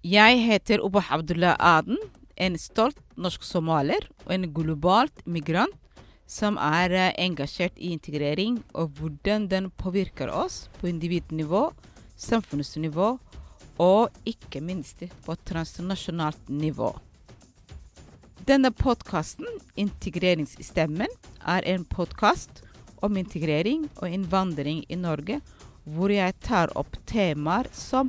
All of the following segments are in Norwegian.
Jeg heter Oba Abdullah Aden, en stolt norsk somalier og en globalt migrant som er eh, engasjert i integrering og hvordan den påvirker oss på individnivå, samfunnsnivå og ikke minst på transnasjonalt nivå. Denne podkasten, Integreringsstemmen, er en podkast om integrering og innvandring i Norge, hvor jeg tar opp temaer som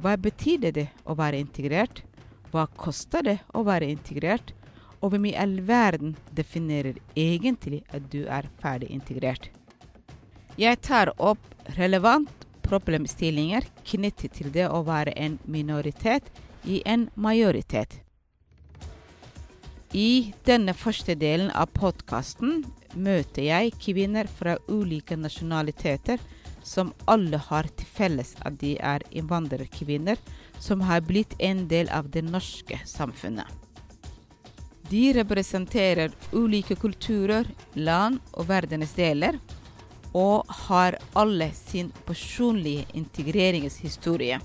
hva betyr det å være integrert? Hva koster det å være integrert? Og hvem i all verden definerer egentlig at du er ferdig integrert? Jeg tar opp relevant problemstillinger knyttet til det å være en minoritet i en majoritet. I denne første delen av podkasten møter jeg kvinner fra ulike nasjonaliteter som alle har til felles at de er innvandrerkvinner som har blitt en del av det norske samfunnet. De representerer ulike kulturer, land og verdensdeler, og har alle sin personlige integreringshistorie.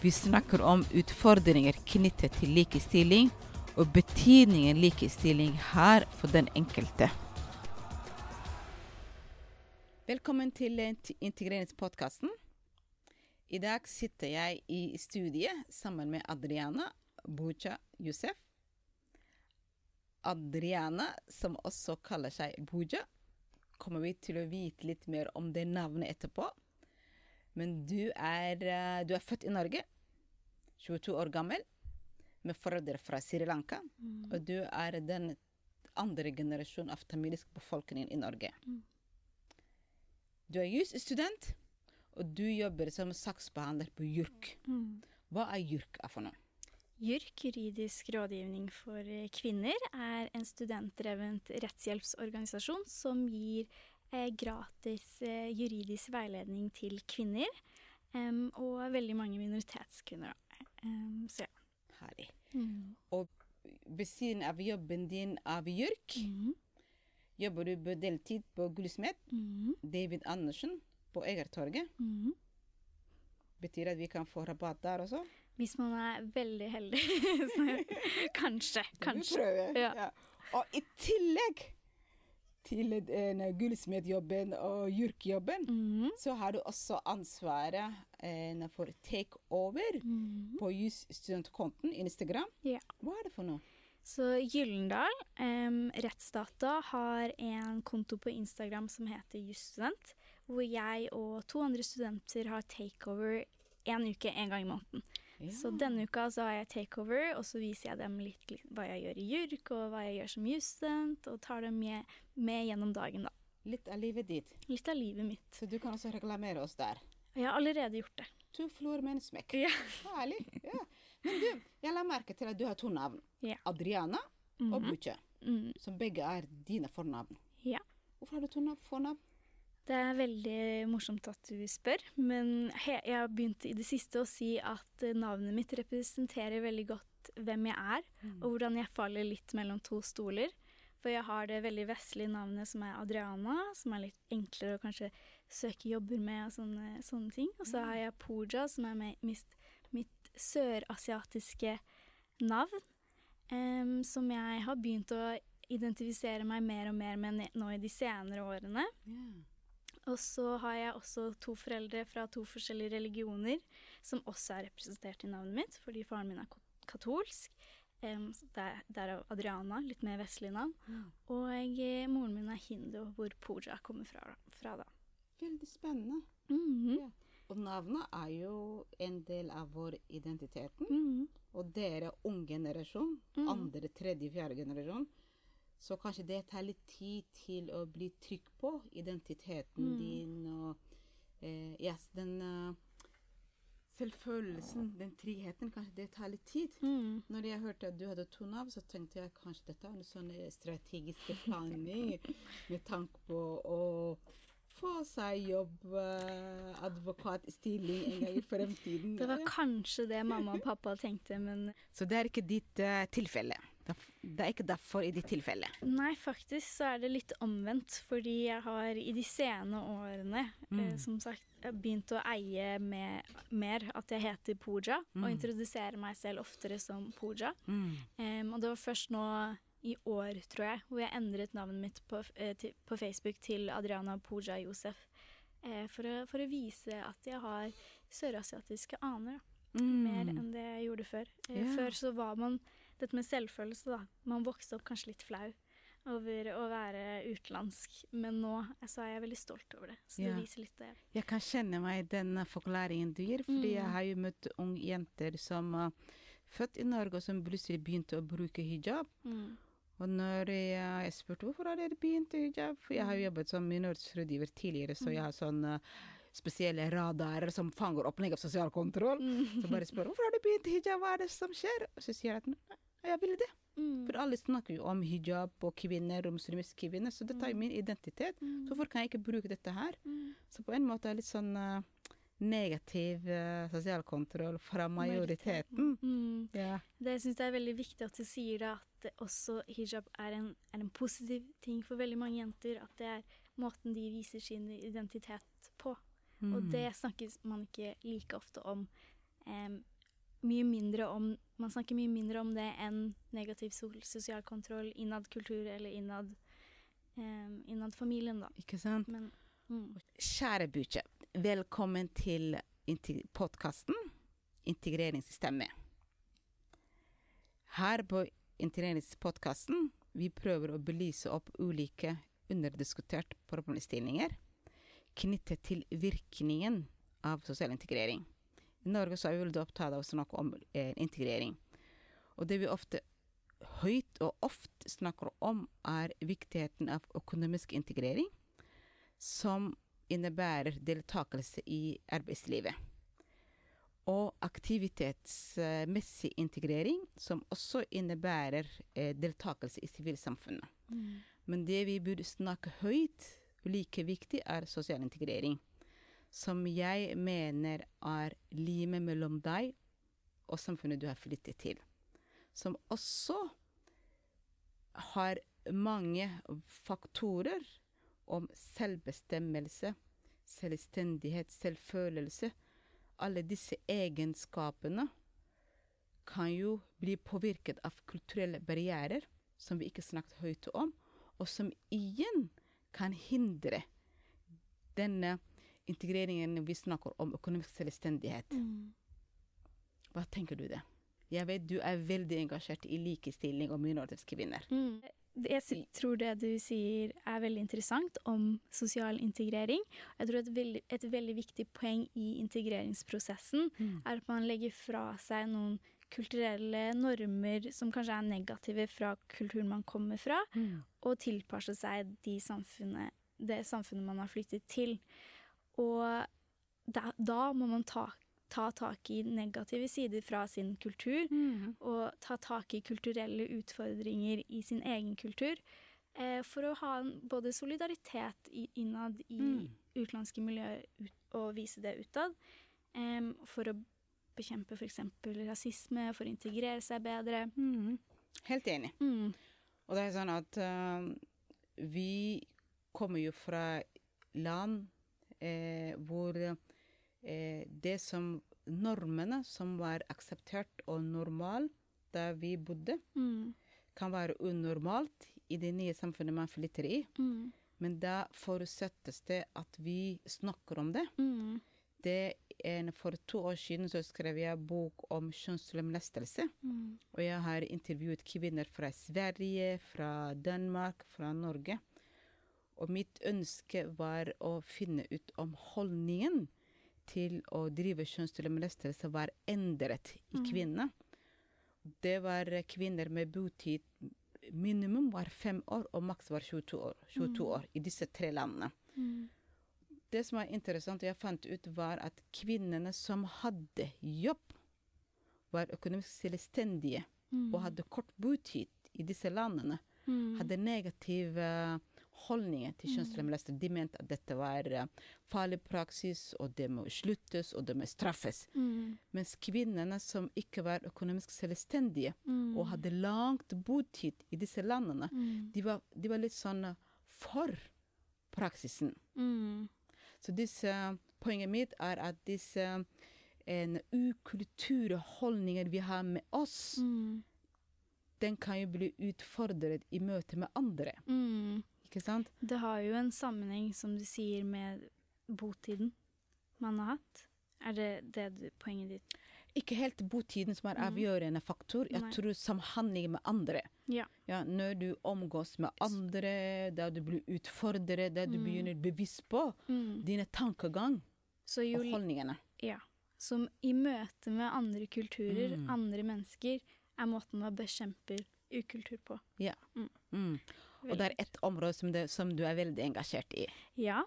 Vi snakker om utfordringer knyttet til likestilling, og betydningen likestilling har for den enkelte. Velkommen til integreringspodkasten. I dag sitter jeg i studiet sammen med Adriana Bucha Youssef. Adriana, som også kaller seg Buja, kommer vi til å vite litt mer om det navnet etterpå. Men du er, eh, du er født i Norge, 22 år gammel, med foreldre fra Sri Lanka. Mm. Og du er den andre generasjonen av tamilisk befolkning i Norge. Mm. Du er jusstudent, og du jobber som saksbehandler på JURK. Mm. Hva er JURK for noe? JURK, juridisk rådgivning for eh, kvinner, er en studentdrevent rettshjelpsorganisasjon som gir eh, gratis eh, juridisk veiledning til kvinner. Um, og veldig mange minoritetskvinner. Em, så ja. Herlig. Mm. Ved siden av jobben din av JURK, Mm. Jobber du på deltid på Gullsmed, Mm. David Andersen, på Egertorget. Mm. Betyr at vi kan få rabatt der også? Hvis man er veldig heldig. kanskje. Kanskje. prøve. Ja. Og i tillegg til eh, gullsmedjobben og jurkjobben, mm -hmm. så har du også ansvaret eh, for takeover Mm. på jusstudentkonten Instagram. Ja. Hva er det for noe? Så Gyllendal, um, Rettsdata, har en konto på Instagram som heter Jusstudent, hvor jeg og to andre studenter har takeover en uke en gang i måneden. Så denne uka så har jeg takeover, og så viser jeg dem litt, litt hva jeg gjør i JURK, og hva jeg gjør som jusstudent, og tar dem med, med gjennom dagen, da. Litt av livet ditt. Litt av livet mitt. Så du kan også reklamere oss der. Jeg har allerede gjort det. To floor med en smekk. Ja. Herlig. Ja. Men du, jeg la merke til at du har to navn. Ja. Adriana og Mhm. Buche. Mm. Som begge er dine fornavn. Ja. Hvorfor har du to fornavn? Det er veldig morsomt at du spør, men jeg har begynt i det siste å si at eh, navnet mitt representerer veldig godt hvem jeg er, og hvordan jeg faller litt mellom to stoler. For jeg har det veldig vestlige navnet som er Adriana, som er litt enklere å kanskje søke jobber med og sånne, sånne ting. Og så har jeg Pooja, som er mitt, mitt sørasiatiske navn, em, som jeg har begynt å identifisere meg mer og mer med nå i de senere årene. Yeah. Og så har jeg også to foreldre fra to forskjellige religioner som også er representert i navnet mitt, fordi faren min er katolsk. Um, der, derav Adriana, litt mer vestlig navn. Mm. Og eh, moren min er hindu, hvor Pooja kommer fra, fra da. Veldig spennende. Mhm. Ja. Og navnet er jo en del av vår identitet. Mhm. Og dere ung generasjon, mm. andre, tredje, fjerde generasjon, så kanskje det tar litt tid til å bli trygg på identiteten mm. din og eh, yes, den uh, selvfølelsen, den tryggheten, kanskje det tar litt tid. Mm. Når jeg hørte at du hadde to navn, så tenkte jeg kanskje dette er en sånn eh, strategisk planlegging med tanke på å få seg jobb, eh, advokatstilling en gang i fremtiden. Det var kanskje det mamma og pappa tenkte, men Så det er ikke ditt eh, tilfelle. Det er ikke derfor i ditt tilfelle. Nei, faktisk så er det litt omvendt, fordi jeg har i de sene årene eh, Mm. som sagt begynt å eie med, mer at jeg heter Pooja, og introduserer meg selv oftere som Pooja. Mm. Em, og det var først nå i år, tror jeg, hvor jeg endret navnet mitt på, eh, til, på Facebook til Adriana Pooja Josef. Eh, for, å, for å vise at jeg har sørasiatiske aner. Mm. mer enn det jeg gjorde før. Eh, yeah. Før så var man dette med selvfølelse, da. Man vokste opp kanskje litt flau over å være utenlandsk, men nå så er jeg veldig stolt over det. Så Ja. det viser litt det. Jeg kan kjenne meg i den forklaringen du gir, fordi jeg Mm. har jo møtt unge jenter som er født i Norge, og som plutselig begynte å bruke hijab. Og når jeg, jeg spurte hvorfor har dere begynt i hijab, for jeg har jo jobbet som minoritetsrådgiver tidligere, så jeg har sånn eh, spesielle radarer som fanger opplegg av sosial kontroll. Mm. Så bare spør hvorfor har du begynt i hijab, hva er det som skjer? Og så sier jeg at "Nei, jeg ville det. Mm. For alle snakker jo om hijab og kvinner og muslimske kvinner, så dette er jo min identitet. Så hvorfor kan jeg ikke bruke dette her? Mm. Så på en måte er det litt sånn eh, negativ uh, sosial kontroll fra majoriteten. Mm. Ja. Det syns jeg er veldig viktig at du sier det, at også hijab er en, er en positiv ting for veldig mange jenter. At det er måten de viser sin identitet på. Og Mm. det snakkes man ikke like ofte om. Em, mye mindre om Man snakker mye mindre om det enn negativ sosial kontroll innad kultur eller innad, em, innad familien, da. Ikke sant? Men mm. Kjære Buche, velkommen til podkasten Integreringssystemet. Her på Integreringspodkasten vi prøver å belyse opp ulike underdiskuterte problemstillinger knyttet til virkningen av sosial integrering. I Norge så er vi veldig opptatt av å snakke om eh, integrering. Og det vi ofte høyt og ofte snakker om, er viktigheten av økonomisk integrering, som innebærer deltakelse i arbeidslivet. Og aktivitetsmessig integrering, som også innebærer eh, deltakelse i sivilsamfunnet. Mm. Men det vi burde snakke høyt, like viktig, er sosial integrering. Som jeg mener er limet mellom deg og samfunnet du har flyttet til. Som også har mange faktorer om selvbestemmelse, selvstendighet, selvfølelse. Alle disse egenskapene kan jo bli påvirket av kulturelle barrierer som vi ikke snakket høyt om, og som igjen kan hindre denne integreringen vi snakker om økonomisk selvstendighet. Mm. Hva tenker du det? Jeg vet du er veldig engasjert i likestilling og minoritetskvinner. Mm. Jeg tror det du sier er veldig interessant om sosial integrering. Jeg tror et veldig, et veldig viktig poeng i integreringsprosessen er at man legger fra seg noen kulturelle normer som kanskje er negative fra kulturen man kommer fra, og tilpasser seg de samfunnet, det samfunnet man har flyttet til. Og da, da må man ta, ta tak i negative sider fra sin kultur, og ta tak i kulturelle utfordringer i sin egen kultur. Eh, for å ha både solidaritet i, innad i Mm. utenlandske miljøer ut, og vise det utad. Eh, for å bekjempe f.eks. rasisme, for å integrere seg bedre. Helt enig. Mm. Og det er sånn at uh, vi kommer jo fra land eh, hvor det som normene som var akseptert og normal da vi bodde, Mm. kan være unormalt i det nye samfunnet man flytter i. Mm. Men da forutsettes det at vi snakker om det. Mm. det en, for to år siden så skrev jeg bok om kjønnslemlestelse. Mm. Og jeg har intervjuet kvinner fra Sverige, fra Danmark, fra Norge. Og mitt ønske var å finne ut om holdningen til å drive kjønnslemlestelse var endret i kvinner. Det var kvinner med botid minimum var fem år, og maks var 22 år, 22 år i disse tre landene. Mm. Det som var interessant, jeg fant ut, var at kvinnene som hadde jobb, var økonomisk selvstendige og hadde kort botid i disse landene. Hadde negativ eh, holdningen til kjønnslemlestelse. De mente at dette var eh, farlig praksis, og det må sluttes, og det må straffes. Mm. Mens kvinnene som ikke var økonomisk selvstendige, Mm. og hadde langt botid i disse landene, Mm. de var, de var litt sånn eh, for praksisen. Mm. Så disse, poenget mitt er at disse en ukulturholdninger vi har med oss, Mm. den kan jo bli utfordret i møte med andre. Mm. Ikke sant? Det har jo en sammenheng, som du sier, med botiden man har hatt. Er det det poenget ditt? Ikke helt botiden som er Mhm. avgjørende faktor. Jeg Nei. tror samhandling med andre. Ja. Ja, når du omgås med andre, der du blir utfordret, der du Mm. begynner bevisst på Mm. dine tankegang Så jo og holdningene. Ja. Som i møte med andre kulturer, Mm. andre mennesker, er måten man bekjemper ukultur på. Mm. Og det er ett område som, det, som du er veldig engasjert i. Ja.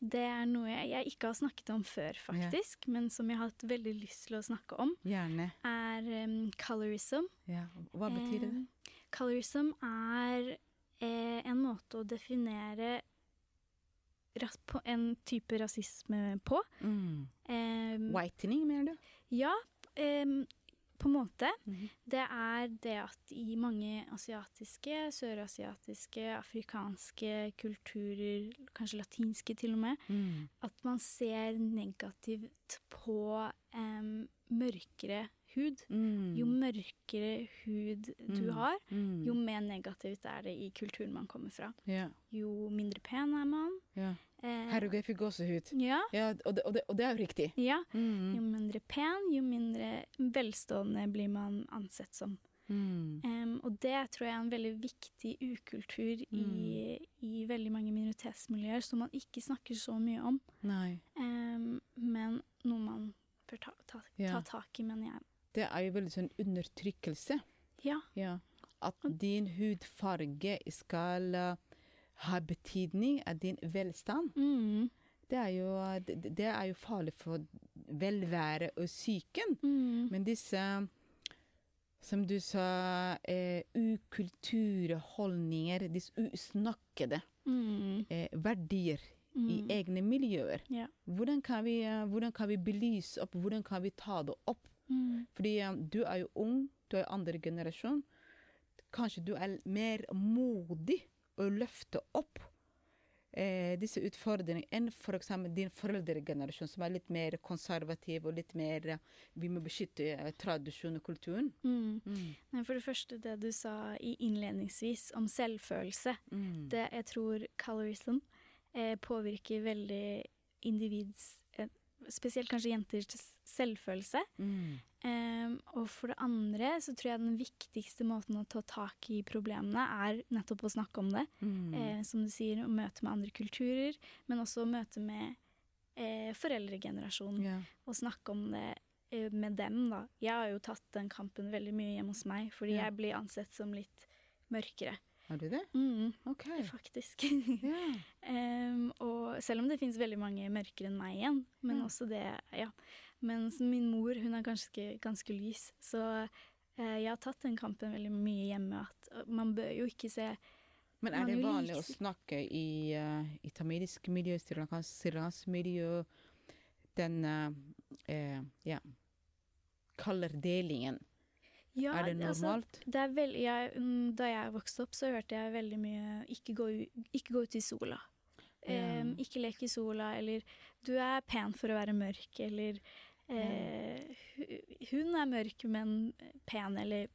Det er noe jeg, ikke har snakket om før, faktisk, men som jeg har hatt veldig lyst til å snakke om, Gjerne. er um, colorism. Ja. Hva betyr det? Eh, colorism er eh, en måte å definere en type rasisme på. Mm. Eh, Whitening, mener du? ja, eh, på en måte. Mhm. Det er det at i mange asiatiske, sørasiatiske, afrikanske kulturer, kanskje latinske til og med, Mm. at man ser negativt på um, mørkere hud. Mm. Jo mørkere hud du Mm. har, Mm. jo mer negativt er det i kulturen man kommer fra. Yeah. Jo mindre pen er man. ja. Eh, Herregud, jeg fikk gåsehud. ja, Ja, og det, og, det, og det er jo riktig. ja. Mm. Jo mindre pen, jo mindre velstående blir man ansett som. Mm. Um, og det tror jeg er en veldig viktig ukultur i, i veldig mange minoritetsmiljøer som man ikke snakker så mye om. Em, men noe man bør ta, ta, Ja. ta tak i, mener jeg. Det er jo veldig sånn undertrykkelse. Ja. Ja. At din hudfarge skal uh, ha betydning av din velstand. Mm. Det er jo, det, er jo farlig for velvære og psyken. Mm. Men disse, som du sa, eh, ukulturholdninger, disse usnakkede Mm. eh, verdier Mm. i egne miljøer. Ja. Hvordan kan, vi, eh, hvordan kan vi belyse opp, hvordan kan vi ta det opp? Mm. Fordi eh, du er jo ung, du er andre generasjon. Kanskje du er mer modig å løfte opp eh, disse utfordringene enn f.eks. din foreldregenerasjon, som er litt mer konservativ og litt mer eh, Vi må beskytte eh, tradisjon og kulturen. Mm. Mm. For det første, det du sa i innledningsvis om selvfølelse. Mm. Det jeg tror colorism eh, påvirker veldig individs eh, Spesielt kanskje jenters selvfølelse. Mm. Um, og for det andre så tror jeg den viktigste måten å ta tak i problemene er nettopp å snakke om det. Mm. Uh, som du sier, å møte med andre kulturer, men også å møte med uh, foreldregenerasjonen. Yeah. Og snakke om det uh, med dem, da. Jeg har jo tatt den kampen veldig mye hjemme hos meg, fordi yeah. jeg blir ansett som litt mørkere. Har du det? Mm, OK. faktisk. Yeah. um, og selv om det finnes veldig mange mørkere enn meg igjen, men yeah. også det, ja. Mens min mor, hun er ganske, ganske lys, så eh, jeg har tatt den kampen veldig mye hjemme, at man bør jo ikke se Men er det vanlig å snakke i, uh, i tamilisk miljø, srilankansk miljø, den uh, uh, ja, kallerdelingen? ja, er det altså, normalt? det er veld, jeg, mm, da jeg vokste opp, så hørte jeg veldig mye 'ikke gå, ikke gå ut i sola'. Um, ikke leke i sola, eller 'du er pen for å være mørk', eller eh, 'hun er mørk, men pen', eller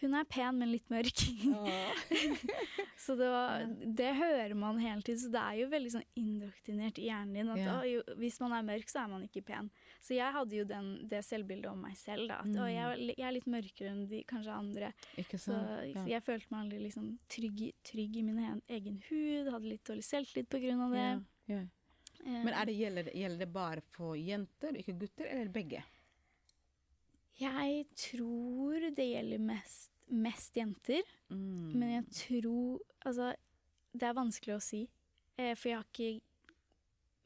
'hun er pen, men litt mørk'. så det, var, det hører man hele tiden, så det er jo veldig sånn indoktrinert i hjernen din at Ja. «Å, jo, hvis man er mørk, så er man ikke pen. Så jeg hadde jo den, det selvbildet om meg selv, da. At Mm. «Å, jeg, jeg er litt mørkere enn de kanskje andre. Ikke Så, sant? så Ja. jeg følte meg aldri liksom trygg, trygg i min egen hud, hadde litt dårlig selvtillit på grunn av det. Ja, Men er det, gjelder, gjelder det bare for jenter, ikke gutter, eller begge? Jeg tror det gjelder mest, mest jenter, Mm. men jeg tror Altså, det er vanskelig å si, eh, for jeg har ikke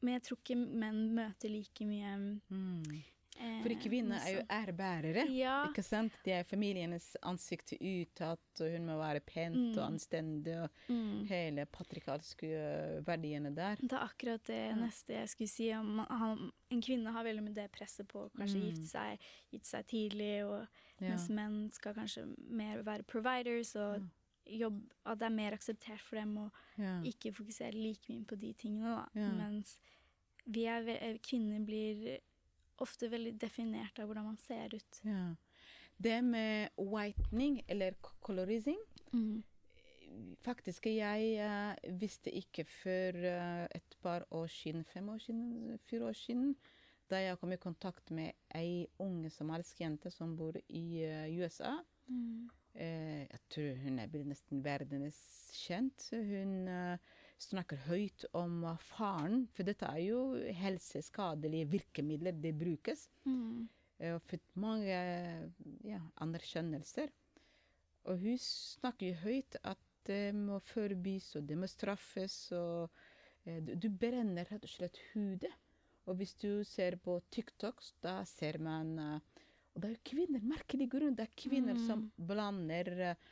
Men jeg tror ikke menn møter like mye Mm. Fordi kvinner er jo ærbærere. Ja. Ikke sant? Det er familienes ansikt utad, og hun må være pent og anstendig, og Mm. hele patrikalske øh, verdiene der. Det er akkurat det neste jeg skulle si. Om han, en kvinne har veldig med det presset på å kanskje gifte seg, gifte seg tidlig, og, Ja. mens menn skal kanskje mer være providers og jobb, at det er mer akseptert for dem å Ja. ikke fokusere like mye på de tingene. Da. Ja. Mens vi er, eh, kvinner blir ofte veldig definert av hvordan man ser ut. ja. Det med whitening, eller colorizing Mm. Faktisk, jeg uh, visste ikke før uh, et par år siden, fem år siden, fire år siden, da jeg kom i kontakt med ei unge somalisk jente som bor i uh, USA. Mm. Eh, jeg tror hun er nesten verdenskjent. Hun eh, snakker høyt om faren, for dette er jo helseskadelige virkemidler det brukes. Mm. Og fått mange ja, anerkjennelser. Og hun snakker jo høyt at det må forbys, og det må straffes, og eh, du, brenner rett og slett hudet. Og hvis du ser på TikTok, da ser man eh, Og det er jo kvinner, merkelig grunn. Det er kvinner som blander eh,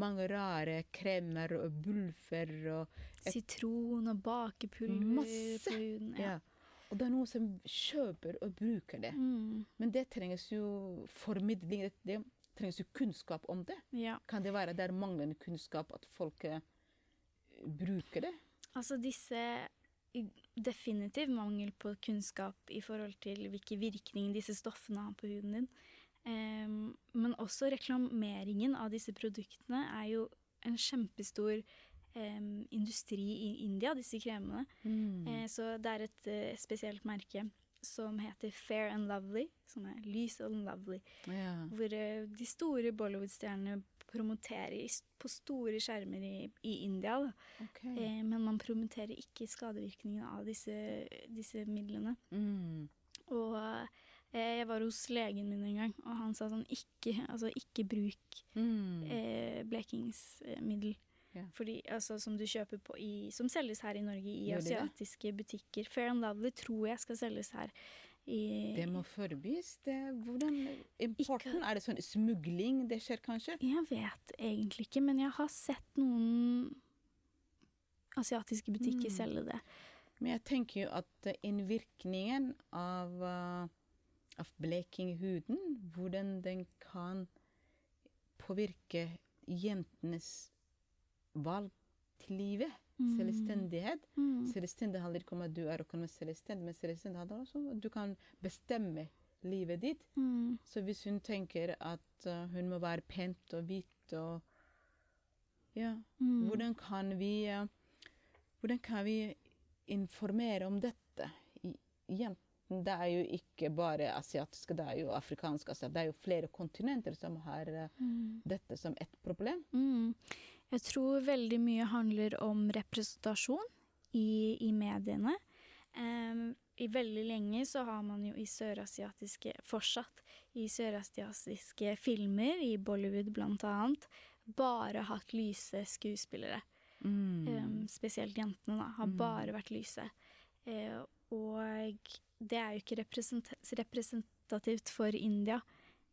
mange rare kremer og bulfer og Sitron og bakepulver Masse. på huden. ja. Og det er noen som kjøper og bruker det. Mm. Men det trengs jo formidling. Det, trengs jo kunnskap om det. ja. Kan det være det er manglende kunnskap at folk eh, bruker det? Altså disse Definitiv mangel på kunnskap i forhold til hvilke virkninger disse stoffene har på huden din. Em, men også reklameringen av disse produktene er jo en kjempestor um, industri i India, disse kremene. Eh, så det er et uh, spesielt merke som heter Fair and Lovely, som er lys og lovely. Yeah. Hvor uh, de store Bollywood-stjernene promoterer på store skjermer i, i India. Da. Ok. Eh, men man promoterer ikke skadevirkningene av disse, disse midlene. Mm. Og jeg var hos legen min en gang, og han sa sånn ikke, altså, ikke bruk Mm. eh, blekingsmiddel. Yeah. Fordi, altså, som du kjøper på i, som selges her i Norge i de det? asiatiske butikker. Fair and Lovely tror jeg skal selges her. I, Det må forbys. Det, hvordan Importen, er det sånn smugling det skjer kanskje? Jeg vet egentlig ikke, men jeg har sett noen asiatiske butikker Mm. selge det. Men jeg tenker jo at eh, innvirkningen av, eh, av bleking i huden, hvordan den kan påvirke jentenes valg til livet, selvstendighet. Mm. Selvstendig handler ikke om at du er økonomisk selvstendig, men selvstendig handler også om at du kan bestemme livet ditt. Mm. Så hvis hun tenker at eh, hun må være pent og hvit og Ja, Mm. hvordan kan vi eh, Hvordan kan vi informere om dette? I- det er jo ikke bare asiatiske, det er jo afrikanske. Altså, det er jo flere kontinenter som har mm. dette som et problem. Mm. Jeg tror veldig mye handler om representasjon i, i mediene. Um, I veldig lenge så har man jo i sørasiatiske Fortsatt i sørasiatiske filmer, i Bollywood blant annet, bare hatt lyse skuespillere. Em, spesielt jentene, da. Har bare vært lyse. Uh, og det er jo ikke representativt for India.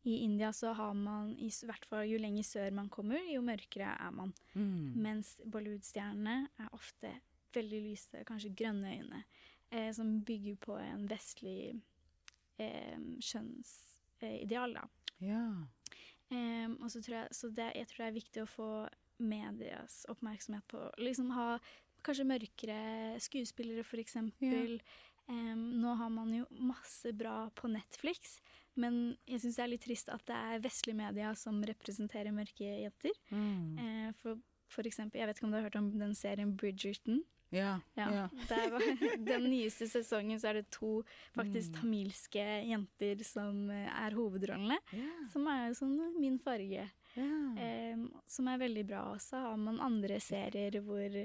I India så har man, i hvert fall jo lenger sør man kommer, jo mørkere er man. Mm. Mens Bollywood-stjernene er ofte veldig lyse, kanskje grønne øyne, eh, som bygger på en vestlig eh, kjønnsideal, da. Ja. Og så tror jeg, så det, jeg tror det er viktig å få medias oppmerksomhet på liksom ha kanskje mørkere skuespillere, for eksempel. Em, nå har man jo masse bra på Netflix, men jeg syns det er litt trist at det er vestlige media som representerer mørke jenter. Mm. Uh, for, for eksempel, jeg vet ikke om du har hørt om den serien Bridgerton? Ja. Ja. ja. Der var, den nyeste sesongen så er det to faktisk Mm. tamilske jenter som eh, er hovedrollene. Yeah. Som er sånn min farge. Yeah. Um, som er veldig bra. Og så har man andre serier hvor,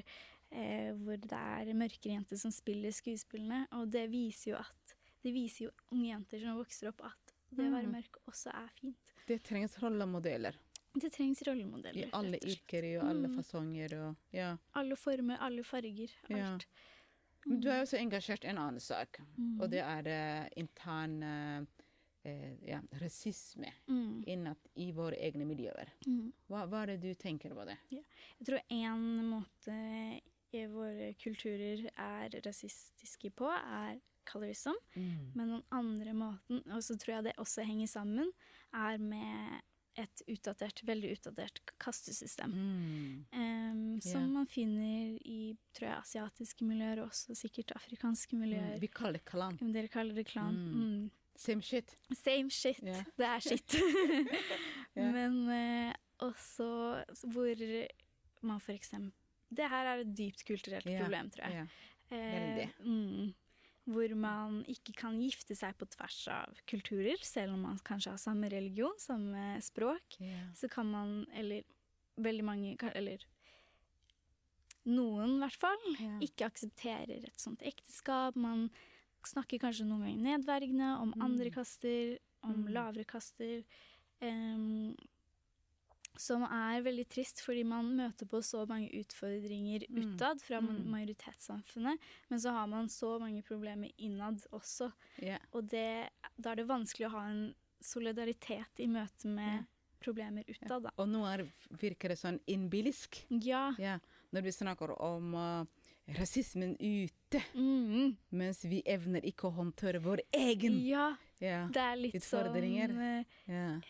eh, hvor det er mørkere jenter som spiller skuespillene. Og det viser jo at Det viser jo unge jenter som vokser opp, at det å være Mm. mørk også er fint. Det trengs rollemodeller Det trengs rollemodeller. i alle og yrker, i alle Mm. fasonger og Ja. Alle former, alle farger. Ja. Alt. Men du er jo også engasjert i en annen sak, Mm. og det er eh, intern eh, eh, ja, rasisme Mm. innad i våre egne miljøer. Mm. Hva, hva er det du tenker på det? Jeg tror en måte våre kulturer er rasistiske på, er colorism. Men den andre måten, og så tror jeg det også henger sammen, er med et utdatert, veldig utdatert kastesystem. Mm. Um, som yeah. man finner i tror jeg, asiatiske miljøer, og også sikkert afrikanske miljøer. Mm. Vi kaller det klan. Dere kaller det klan. Mm. Mm. Same shit. Same shit. Yeah. Det er shit. yeah. Men uh, også hvor man for eksempel Det her er et dypt kulturelt Ja, problem, tror jeg. Ja. Eh, mm, hvor man ikke kan gifte seg på tvers av kulturer, selv om man kanskje har samme religion, samme språk. Ja. Så kan man, eller veldig mange, eller noen i hvert fall, ikke aksepterer et sånt ekteskap. Man snakker kanskje noen ganger nedverdigende om andre kaster, om Mm. lavere kaster. em, som er veldig trist, fordi man møter på så mange utfordringer Mm. utad fra Mm. majoritetssamfunnet, men så har man så mange problemer innad også. Yeah. Og det, da er det vanskelig å ha en solidaritet i møte med Ja. problemer utad, da. Og nå er, virker det sånn innbilsk. Ja. Ja. Når vi snakker om uh, rasismen ute, Mm. mens vi evner ikke å håndtere vår egen Ja, ja. det er litt Utfordringer. sånn eh, Ja.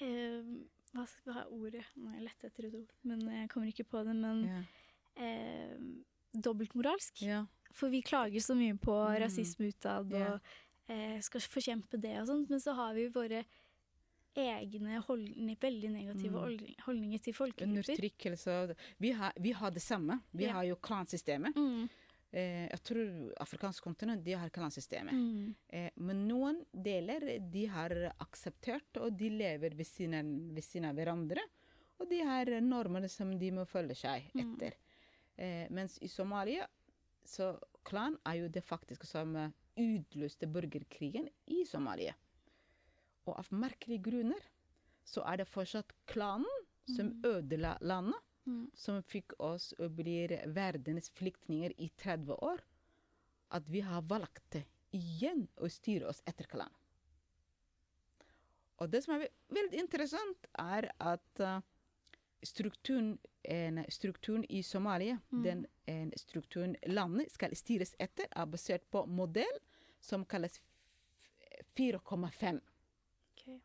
Hva, hva er ordet? Nå er jeg lett etter et ord, men jeg kommer ikke på det. Men yeah. eh, dobbeltmoralsk. Yeah. For vi klager så mye på Mm. rasisme utad og og eh, skal forkjempe det og sånt, men så har vi våre egne holdninger, veldig negative Mm. holdninger til folkegrupper. Undertrykkelse og vi har, vi har det samme. Vi har jo klansystemet. Mm. Eh, jeg tror afrikansk kontinent de har klansystemet. Mm. Eh, men noen deler de har akseptert, og de lever ved siden, av- hverandre. Og de har normene som de må følge seg Mm. etter. Eh, mens i Somalia så klan er jo det faktiske som utløste borgerkrigen i Somalia. Og av merkelige grunner så er det fortsatt klanen som ødela landet, Mm. som fikk oss å bli verdens flyktninger i 30 år. At vi har valgt igjen å styre oss etter klan. Og det som er veldig interessant, er at eh, strukturen, en, strukturen i Somalia, den en strukturen landet skal styres etter, er basert på modell som kalles 4,5. Okay.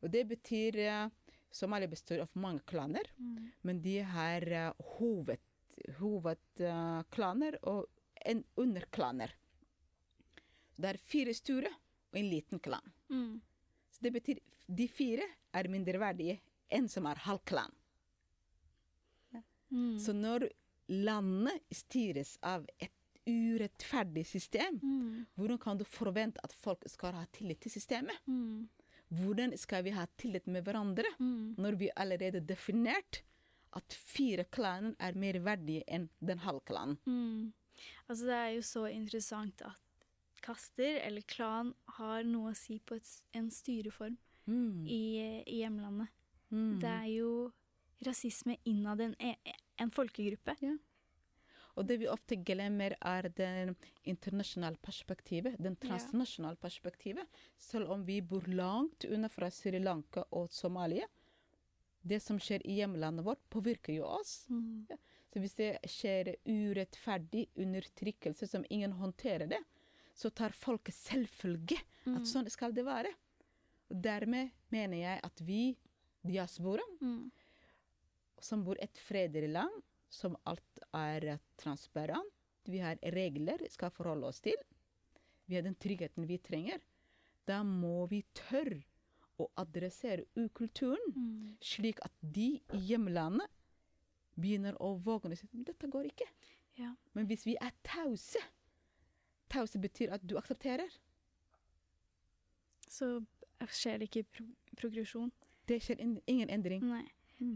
Og det betyr eh, Somalia består av mange klaner, Mm. men de har uh, hoved, hovedklaner og en underklaner. Det er fire store og en liten klan. Mm. Så det betyr de fire er mindreverdige enn som er halvklan. Mm. Så når landet styres av et urettferdig system, Mm. hvordan kan du forvente at folk skal ha tillit til systemet? Mm. Hvordan skal vi ha tillit med hverandre Mm. når vi allerede har definert at fire klaner er mer verdige enn den halvklanen? Mm. Altså, det er jo så interessant at kaster eller klan har noe å si på et, en styreform Mm. i, i hjemlandet. Mm. Det er jo rasisme innad en, e, en folkegruppe. Og det vi ofte glemmer, er det internasjonale perspektivet, den transnasjonale perspektivet. Selv om vi bor langt unna fra Sri Lanka og Somalia. Det som skjer i hjemlandet vårt, påvirker jo oss. Mm. Så hvis det skjer urettferdig undertrykkelse som ingen håndterer det, så tar folket selvfølge at sånn skal det være. Og dermed mener jeg at vi, diasporaen, Mm. som bor et fredelig land, som alt er transparent, vi har regler vi skal forholde oss til, vi har den tryggheten vi trenger, da må vi tørre å adressere ukulturen, Mm. slik at de i hjemlandet begynner å våge å si dette går ikke. Ja. Men hvis vi er tause Tause betyr at du aksepterer. Så skjer det ikke pro progresjon. Det skjer in ingen endring. Nei.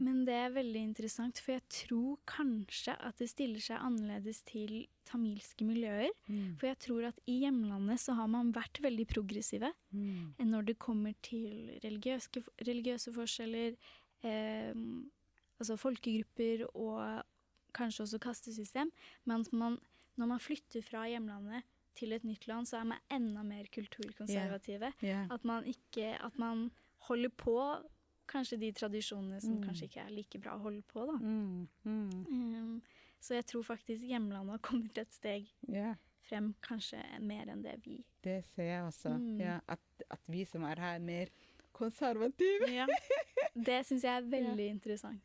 Men det er veldig interessant, for jeg tror kanskje at det stiller seg annerledes til tamilske miljøer. Mm. For jeg tror at i hjemlandet så har man vært veldig progressive Mm. når det kommer til religiøse, religiøse forskjeller, eh, altså folkegrupper og kanskje også kastesystem. Mens man, når man flytter fra hjemlandet til et nytt land, så er man enda mer kulturkonservative. Ja. At man ikke At man holder på kanskje de tradisjonene som Mm. kanskje ikke er like bra å holde på, da. Mm, mm, Um, så jeg tror faktisk hjemlandet har kommet et steg yeah. frem, kanskje mer enn det vi Det ser jeg også. Mm. Ja, at, at vi som er her, er mer konservative. Ja. Det syns jeg er veldig interessant.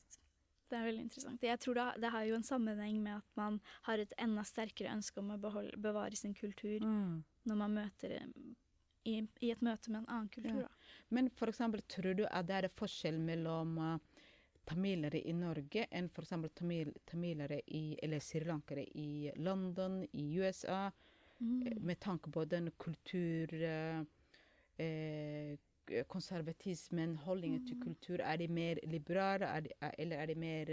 Det er veldig interessant. Jeg tror det, det har jo en sammenheng med at man har et enda sterkere ønske om å beholde, bevare sin kultur Mm. når man møter i, i et møte med en annen kultur. Ja. Men for eksempel, tror du at det er forskjell mellom uh, tamilere i Norge enn eksempel tamil, tamilere i, eller srilankere i London, i USA, Mm. med tanke på den kultur... Uh, uh, konservatismen, holdningen til kultur, er de mer liberale, er de, er, eller er de mer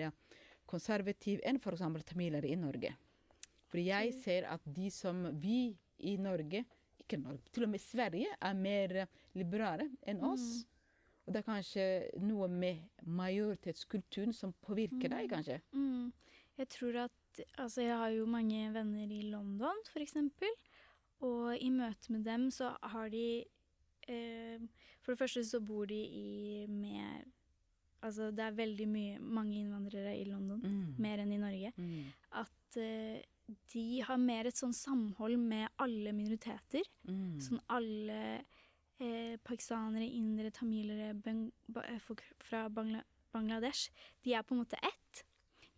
konservative enn f.eks. tamilere i Norge? For jeg ser at de som vi i Norge, ikke Norge, til og med Sverige, er mer eh, liberale enn oss. Og det er kanskje noe med majoritetskulturen som påvirker deg, kanskje? Mm. Jeg tror at Altså, jeg har jo mange venner i London, eksempel. Og i møte med dem så har de eh, For det første så bor de i mer Altså, det er veldig mye, mange innvandrere i London, Mm. mer enn i Norge. Mm. At eh, de har mer et sånn samhold med alle minoriteter. Mm. Sånn alle eh, pakistanere, indere, tamilere, beng, ba, eh, folk fra Bangla, Bangladesh. De er på en måte ett.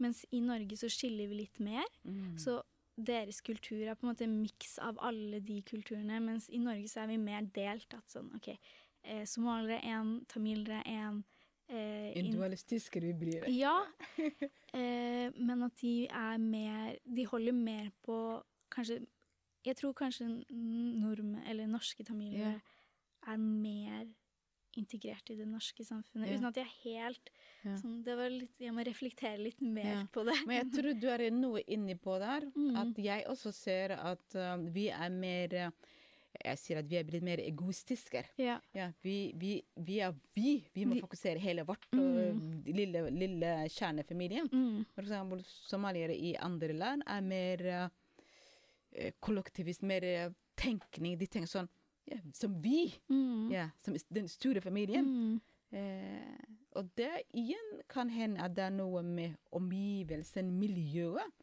Mens i Norge så skiller vi litt mer. Mm. Så deres kultur er på en måte en miks av alle de kulturene. Mens i Norge så er vi mer delt. At sånn, OK, eh, somaliere er én, tamilere er én. Eh, Individualistiske vi blir. ja, eh, men at de er mer De holder mer på kanskje Jeg tror kanskje nordmenn, eller norske tamilere, er mer integrert i det norske samfunnet. Yeah. Uten at jeg er helt yeah. sånn Det var litt Jeg må reflektere litt mer på det. Men jeg tror du er noe inni på der. Mm. At jeg også ser at uh, vi er mer uh, Jeg sier at vi er blitt mer egoistiske. Ja. Ja, vi, vi, vi er vi. Vi må fokusere hele vårt og lille, lille kjernefamilien. Mm. For eksempel somaliere i andre land er mer uh, kollektivist, mer uh, tenkning. De tenker sånn ja, som vi. Mm. Ja, som den store familien. Mm. Eh, og det igjen kan hende at det er noe med omgivelsen, miljøet,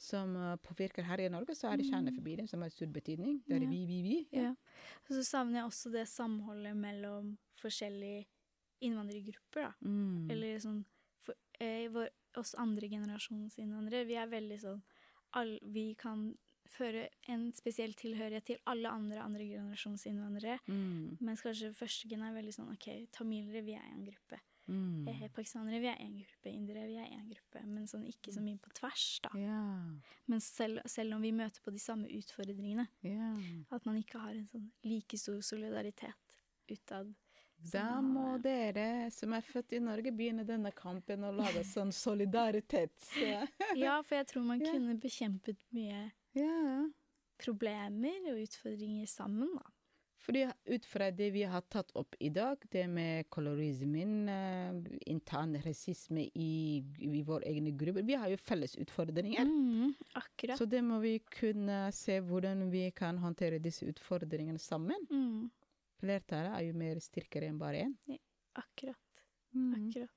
som eh, påvirker her i Norge. Så er det kjernefamilien som har stor betydning. Det er vi, vi, vi. Ja. Og så savner jeg også det samholdet mellom forskjellige innvandrergrupper, da. Mm. Eller sånn for, eh, vår, oss andre generasjons innvandrere, vi er veldig sånn all, Vi kan føre en spesiell tilhørighet til alle andre andre generasjons innvandrere. Mm. Mens kanskje førstegen er veldig sånn OK, tamilere, vi er en gruppe. Mm. Eh, pakistanere, vi er én gruppe. Indere, vi er én gruppe. Men sånn ikke så mye på tvers, da. Yeah. Men selv, selv om vi møter på de samme utfordringene, Yeah. at man ikke har en sånn like stor solidaritet utad. Da må dere som er født i Norge, begynne denne kampen og lage sånn solidaritet. Ja, for jeg tror man kunne bekjempet mye yeah. problemer og utfordringer sammen, da. Fordi ut fra det vi har tatt opp i dag, det med kolorismen, eh, intern rasisme i, i vår egne gruppe Vi har jo felles utfordringer. Mm, akkurat. Så det må vi kunne se hvordan vi kan håndtere disse utfordringene sammen. Mm, Flertallet er jo mer styrkere enn bare én. akkurat. Mm. Akkurat.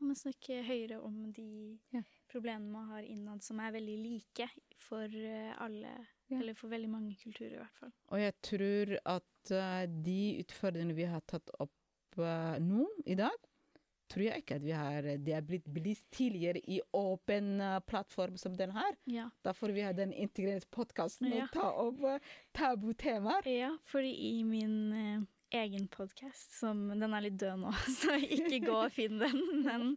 Man må snakke høyere om de Ja. problemene man har innad, som er veldig like for eh, alle, Ja. eller for veldig mange kulturer, i hvert fall. Og jeg tror at eh, de utfordringene vi har tatt opp eh, nå i dag, tror jeg ikke at vi har Det er blitt belyst tidligere i åpen eh, plattform som den her. Ja. Derfor vi har den integrerte podkasten Ja. og ta opp eh, tabutemaer. ja, fordi i min eh, egen podkast, som Den er litt død nå, så ikke gå og finn den, men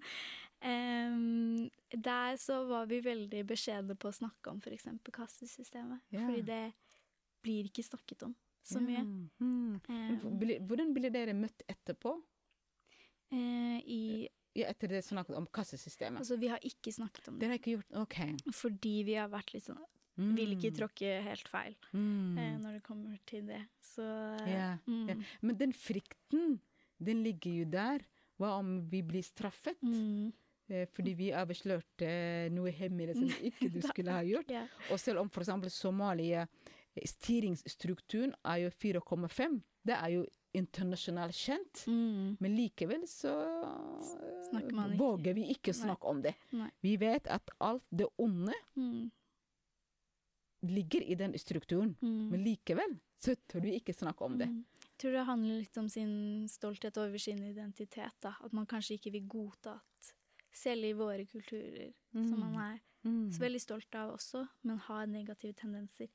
um, der så var vi veldig beskjedne på å snakke om f.eks. kassesystemet. Ja. Fordi det blir ikke snakket om så mye. Mm. Mm. Hvordan ble dere møtt etterpå? eh, I Ja, etter det snakket om kassesystemet? Altså, vi har ikke snakket om det. Dere har ikke gjort OK. Fordi vi har vært litt sånn Mm. Vil ikke tråkke helt feil Mm. eh, når det kommer til det. Så yeah, mm. yeah. Men den frykten, den ligger jo der. Hva om vi blir straffet? Mm. Eh, Fordi vi avslørte noe hemmelig som ikke du skulle ha gjort. yeah. Og selv om f.eks. Somalia styringsstrukturen er jo 4,5. Det er jo internasjonalt kjent. Mm. Men likevel så ikke. våger vi ikke Nei. snakke om det. Nei. Vi vet at alt det onde Mm. ligger i den strukturen. Mm. Men likevel så tør vi ikke snakke om det. Mm. Jeg tror det handler litt om sin stolthet over sin identitet. Da. At man kanskje ikke vil godta at selv i våre kulturer, som man er Mm. så veldig stolt av også, men har negative tendenser.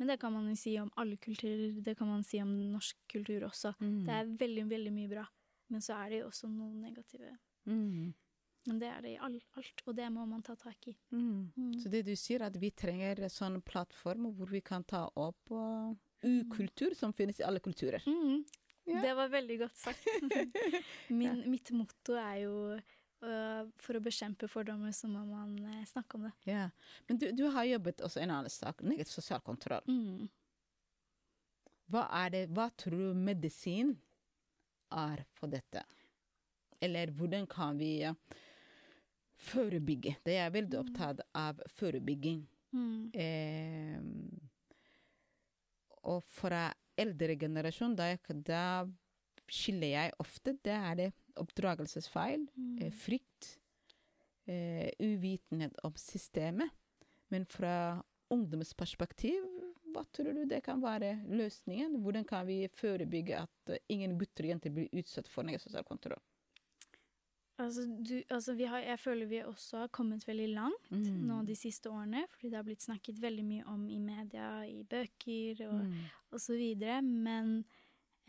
Men det kan man jo si om alle kulturer, det kan man si om norsk kultur også. Mm. Det er veldig, veldig mye bra, men så er det jo også noen negative. Mm. Men det er det i alt, og det må man ta tak i. Mm. Mm. Så det du sier, at vi trenger en sånn plattform hvor vi kan ta opp uh, ukultur som finnes i alle kulturer. Mm. Ja. Det var veldig godt sagt. Min, Mitt motto er jo for å bekjempe fordommer, så må man eh, snakke om det. Ja. Men du, du har jobbet også en annen sak, negativ sosial kontroll. Mm. Hva er det, hva tror du medisin er for dette? Eller hvordan kan vi uh, forebygge? Det er veldig opptatt av forebygging. Mm. Eh, og fra eldre generasjon, da, da skiller jeg ofte. Det er det oppdragelsesfeil, mm. frykt, eh, uvitenhet om systemet. Men fra ungdommens perspektiv, hva tror du det kan være løsningen? Hvordan kan vi forebygge at eh, ingen gutter og jenter blir utsatt for negativ sosial kontroll? Altså, du, altså vi har, jeg føler vi også har kommet veldig langt Mm. nå de siste årene, fordi det har blitt snakket veldig mye om i media, i bøker og, Mm. videre. Men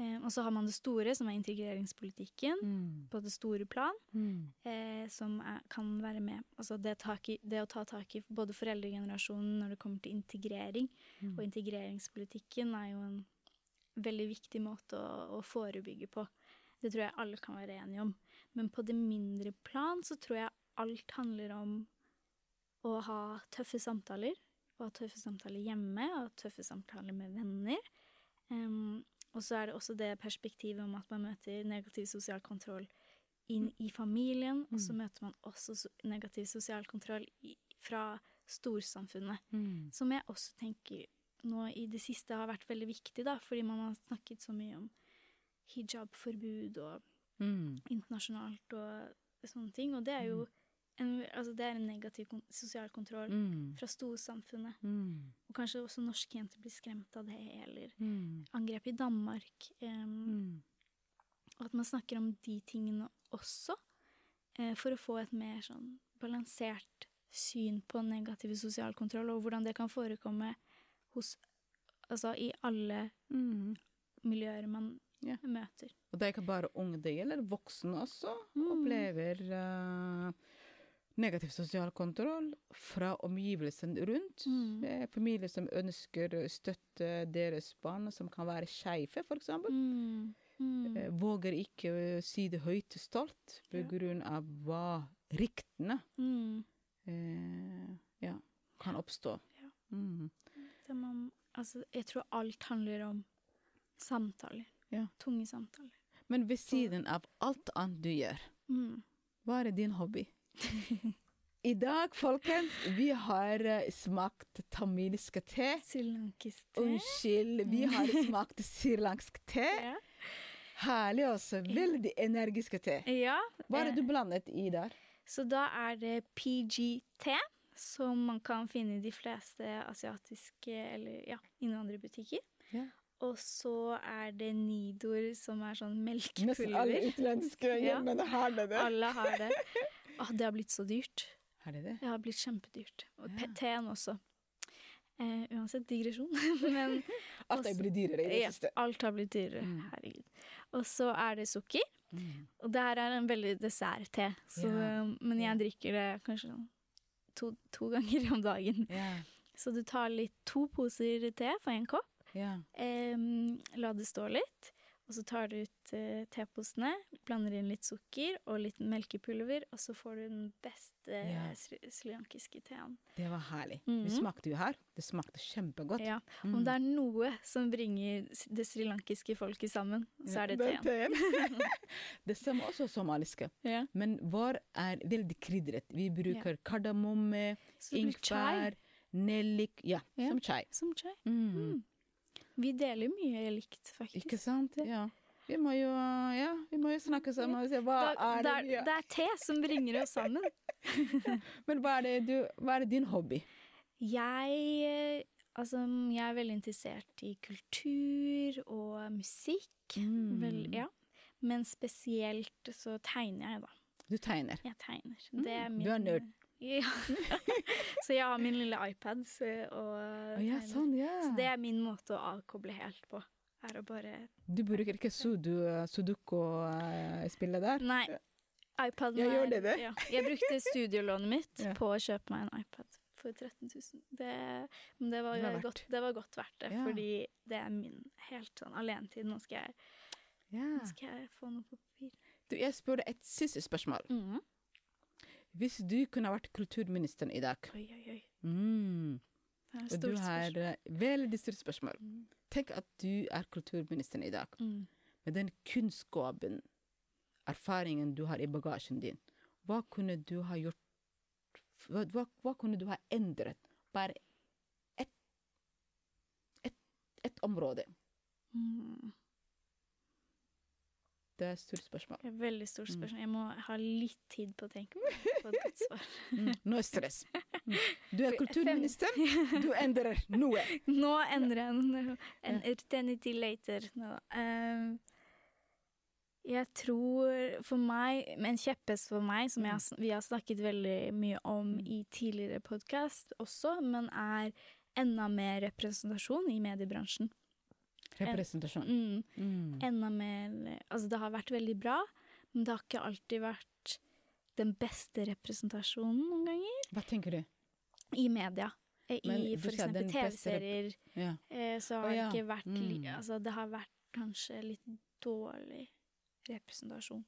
eh, Og så har man det store, som er integreringspolitikken, Mm. på det store plan. Mm. eh, som er, kan være med. Altså det, tak i, det å ta tak i både foreldregenerasjonen når det kommer til integrering, Mm. og integreringspolitikken er jo en veldig viktig måte å, å forebygge på. Det tror jeg alle kan være enige om. Men på det mindre plan så tror jeg alt handler om å ha tøffe samtaler. Å ha tøffe samtaler hjemme, og tøffe samtaler med venner. Em, og så er det også det perspektivet om at man møter negativ sosial kontroll inn i familien, og så møter man også negativ sosial kontroll i, fra storsamfunnet. Mm. Som jeg også tenker nå i det siste har vært veldig viktig, da, fordi man har snakket så mye om hijabforbud og Mm. internasjonalt og sånne ting. Og det er jo en, altså det er en negativ kon sosial kontroll Mm. fra storsamfunnet. Mm. Og kanskje også norske jenter blir skremt av det, eller Mm. angrep i Danmark. Um, Mm. og at man snakker om de tingene også, eh, for å få et mer sånn balansert syn på negativ sosial kontroll, og hvordan det kan forekomme hos Altså i alle Mm. miljøer man Ja. møter. Og det er ikke bare unge, det gjelder voksne også. Opplever eh, negativ sosial kontroll fra omgivelsene rundt. Mm. Eh, familier som ønsker å støtte deres barn, som kan være skeive, f.eks. Mm. Mm. Eh, våger ikke å si det høyt stolt på Ja. hva ryktene Mm. eh, ja, kan oppstå. Ja. Mm. Man, altså, jeg tror alt handler om samtaler. Ja. Tunge samtaler. Men ved siden av alt annet du gjør, Mm. hva er din hobby? I dag, folkens, vi har eh, smakt tamilsk te. Srilankisk te. Unnskyld, vi har smakt srilansk te. Ja. Herlig også. Veldig energisk te. ja. Hva er det eh, du blandet i der? Så da er det PGT, som man kan finne i de fleste asiatiske eller ja, innvandrerbutikker. Ja. Og så er det Nidor, som er sånn Nesten alle utenlandske hjemmene Ja. har det. Alle har det. Åh, det har blitt så dyrt. Er det det? Det har blitt kjempedyrt. Og Ja. teen også. Eh, uansett digresjon. Men Alt er blitt dyrere i det ja, siste. alt har blitt dyrere. Mm. Herregud. Og så er det sukker. Mm. Og det her er en veldig dessert-te. Så, Ja. Men jeg drikker det kanskje sånn to, to ganger om dagen. Yeah. Så du tar litt to poser te for én kopp. Yeah. Eh, la det stå litt. Og så tar du ut uh, teposene, blander inn litt sukker og litt melkepulver, og så får du den beste Ja. sri srilankiske teen. Det var herlig. Mhm. Vi smakte jo her. Det smakte kjempegodt. Ja. Om det er noe som bringer det srilankiske folket sammen, så er det teen. teen. det samme også somaliske. Ja. Men vår er veldig krydret. Vi bruker kardemomme, Så det ingefær, nellik Ja, Ja. som chai. Som chai. Mm. Vi deler mye likt, faktisk. Ikke sant? Ja. Vi må jo, ja, vi må jo snakke sammen og se hva Da- er det, det er, det er te som bringer oss sammen. Men hva er, det du, hva er din hobby? Jeg, eh, altså, jeg er veldig interessert i kultur og musikk. Mm. Vel, ja. Men spesielt så tegner jeg, da. Du tegner. Jeg tegner. Det er Mm, min du er nerd. Ja. så jeg har min lille iPad så, og oh, ja, sånn, ja. Så det er min måte å avkoble helt på. Er å bare Du bruker ikke sudo, sudoku-spillet der? Nei. iPaden gjør er- det det? Ja. Jeg brukte studielånet mitt på å kjøpe meg en iPad for 13 000. Det, men det var, Det var godt, det var godt verdt det, fordi det er min helt sånn alenetid. Nå skal jeg, nå skal jeg få noe på papir. Du, jeg spør deg et siste spørsmål. Mhm. Hvis du kunne vært kulturministeren i dag Oi, oi, oi. mm. Det er et du stort har spørsmål. eh, veldig stort spørsmål. Tenk at du er kulturministeren i dag. Mm. Med den kunnskapen, erfaringen du har i bagasjen din. Hva kunne du ha gjort Hva, hva, hva kunne du ha endret? Bare ett et, et område. Mm. Det er et stort spørsmål. Det er et veldig stort Mm. spørsmål. Jeg må ha litt tid på å tenke på, et godt svar. Mm. Nå er stress. Mm. Du er kulturminister, du endrer noe. Nå endrer jeg noe. En eternity later. Nå. Eh, jeg tror for meg, en kjepphest for meg, som jeg, vi har snakket veldig mye om i tidligere podkast også, men er enda mer representasjon i mediebransjen. Representasjon. Mm. Mm. Enda mer Altså, det har vært veldig bra, men det har ikke alltid vært den beste representasjonen noen ganger Hva tenker du? i media. Eh, Men I rep- TV-serier. Ja. eh, så har oh, ja. det ikke vært Mm. Altså, det har vært kanskje litt dårlig representasjon.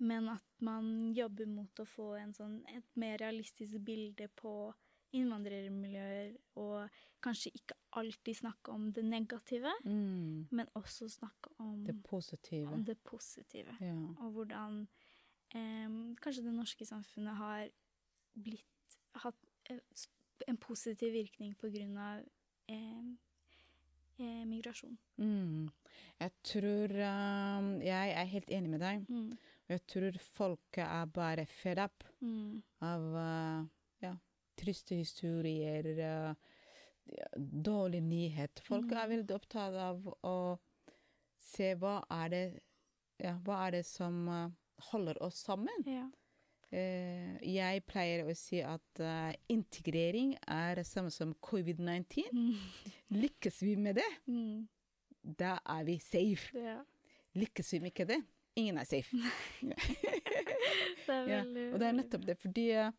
Men at man jobber mot å få en sånn, et mer realistisk bilde på innvandrermiljøer, og kanskje ikke alltid snakke om det negative, Mm. men også snakke om Det positive. om det positive. Ja. Og hvordan eh, kanskje det norske samfunnet har blitt hatt eh, en positiv virkning på grunn av eh, eh, migrasjon. Mm. Jeg tror um, Jeg er helt enig med deg. Mm. Jeg tror folket er bare fed up Mm. av uh, ja, triste historier, uh, dårlig nyhet. Folk Mm. er veldig opptatt av å se hva er det, ja, hva er det som uh, holder oss sammen. Ja. Eh, jeg pleier å si at integrering er det samme som covid-19. Mm. Lykkes vi med det, Mm. da er vi safe. ja. Lykkes vi med ikke det, ingen er safe. Det er Ja, og det er nettopp det, fordi eh,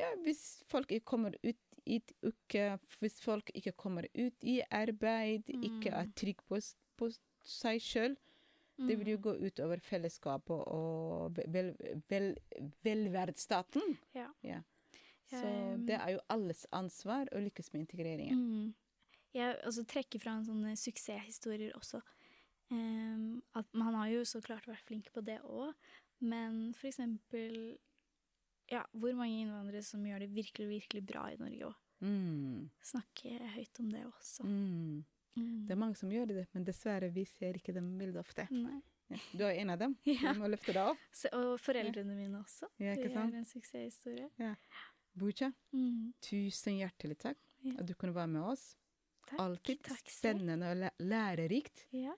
ja, hvis folk ikke kommer ut i uke, hvis folk ikke kommer ut i arbeid, ikke er trygg på, på seg sjøl, det vil jo gå ut over fellesskapet og vel, vel, velferdsstaten. Ja. Ja. Så det er jo alles ansvar å lykkes med integreringen. Mm. Jeg også trekker fram sånne suksesshistorier også. Um, at man har jo så klart vært flink på det òg, men for eksempel ja, hvor mange innvandrere som gjør det virkelig, virkelig bra i Norge òg. Mm. Snakke høyt om det også. Mm. Mm. Det er mange som gjør det, men dessverre vi ser ikke dem veldig ofte. Ja. Du er en av dem. Ja. Du må løfte deg opp. Så, og foreldrene mine også. Ja, ikke det sant? er en suksesshistorie. Ja. Bucha, Mm. tusen hjertelig takk at du kunne være med oss. Takk. Alltid takk spennende og lærerikt Ja.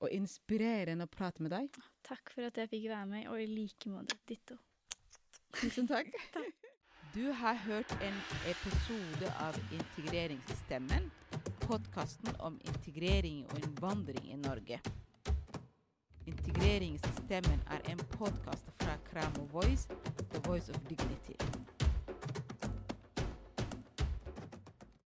og inspirerende å prate med deg. Takk for at jeg fikk være med, og i like måte. Ditto. Tusen takk. Du har hørt en episode av Integreringsstemmen, podkasten om integrering og innvandring i Norge. Integreringsstemmen er en podkast fra Kramo Voice, The Voice of Dignity.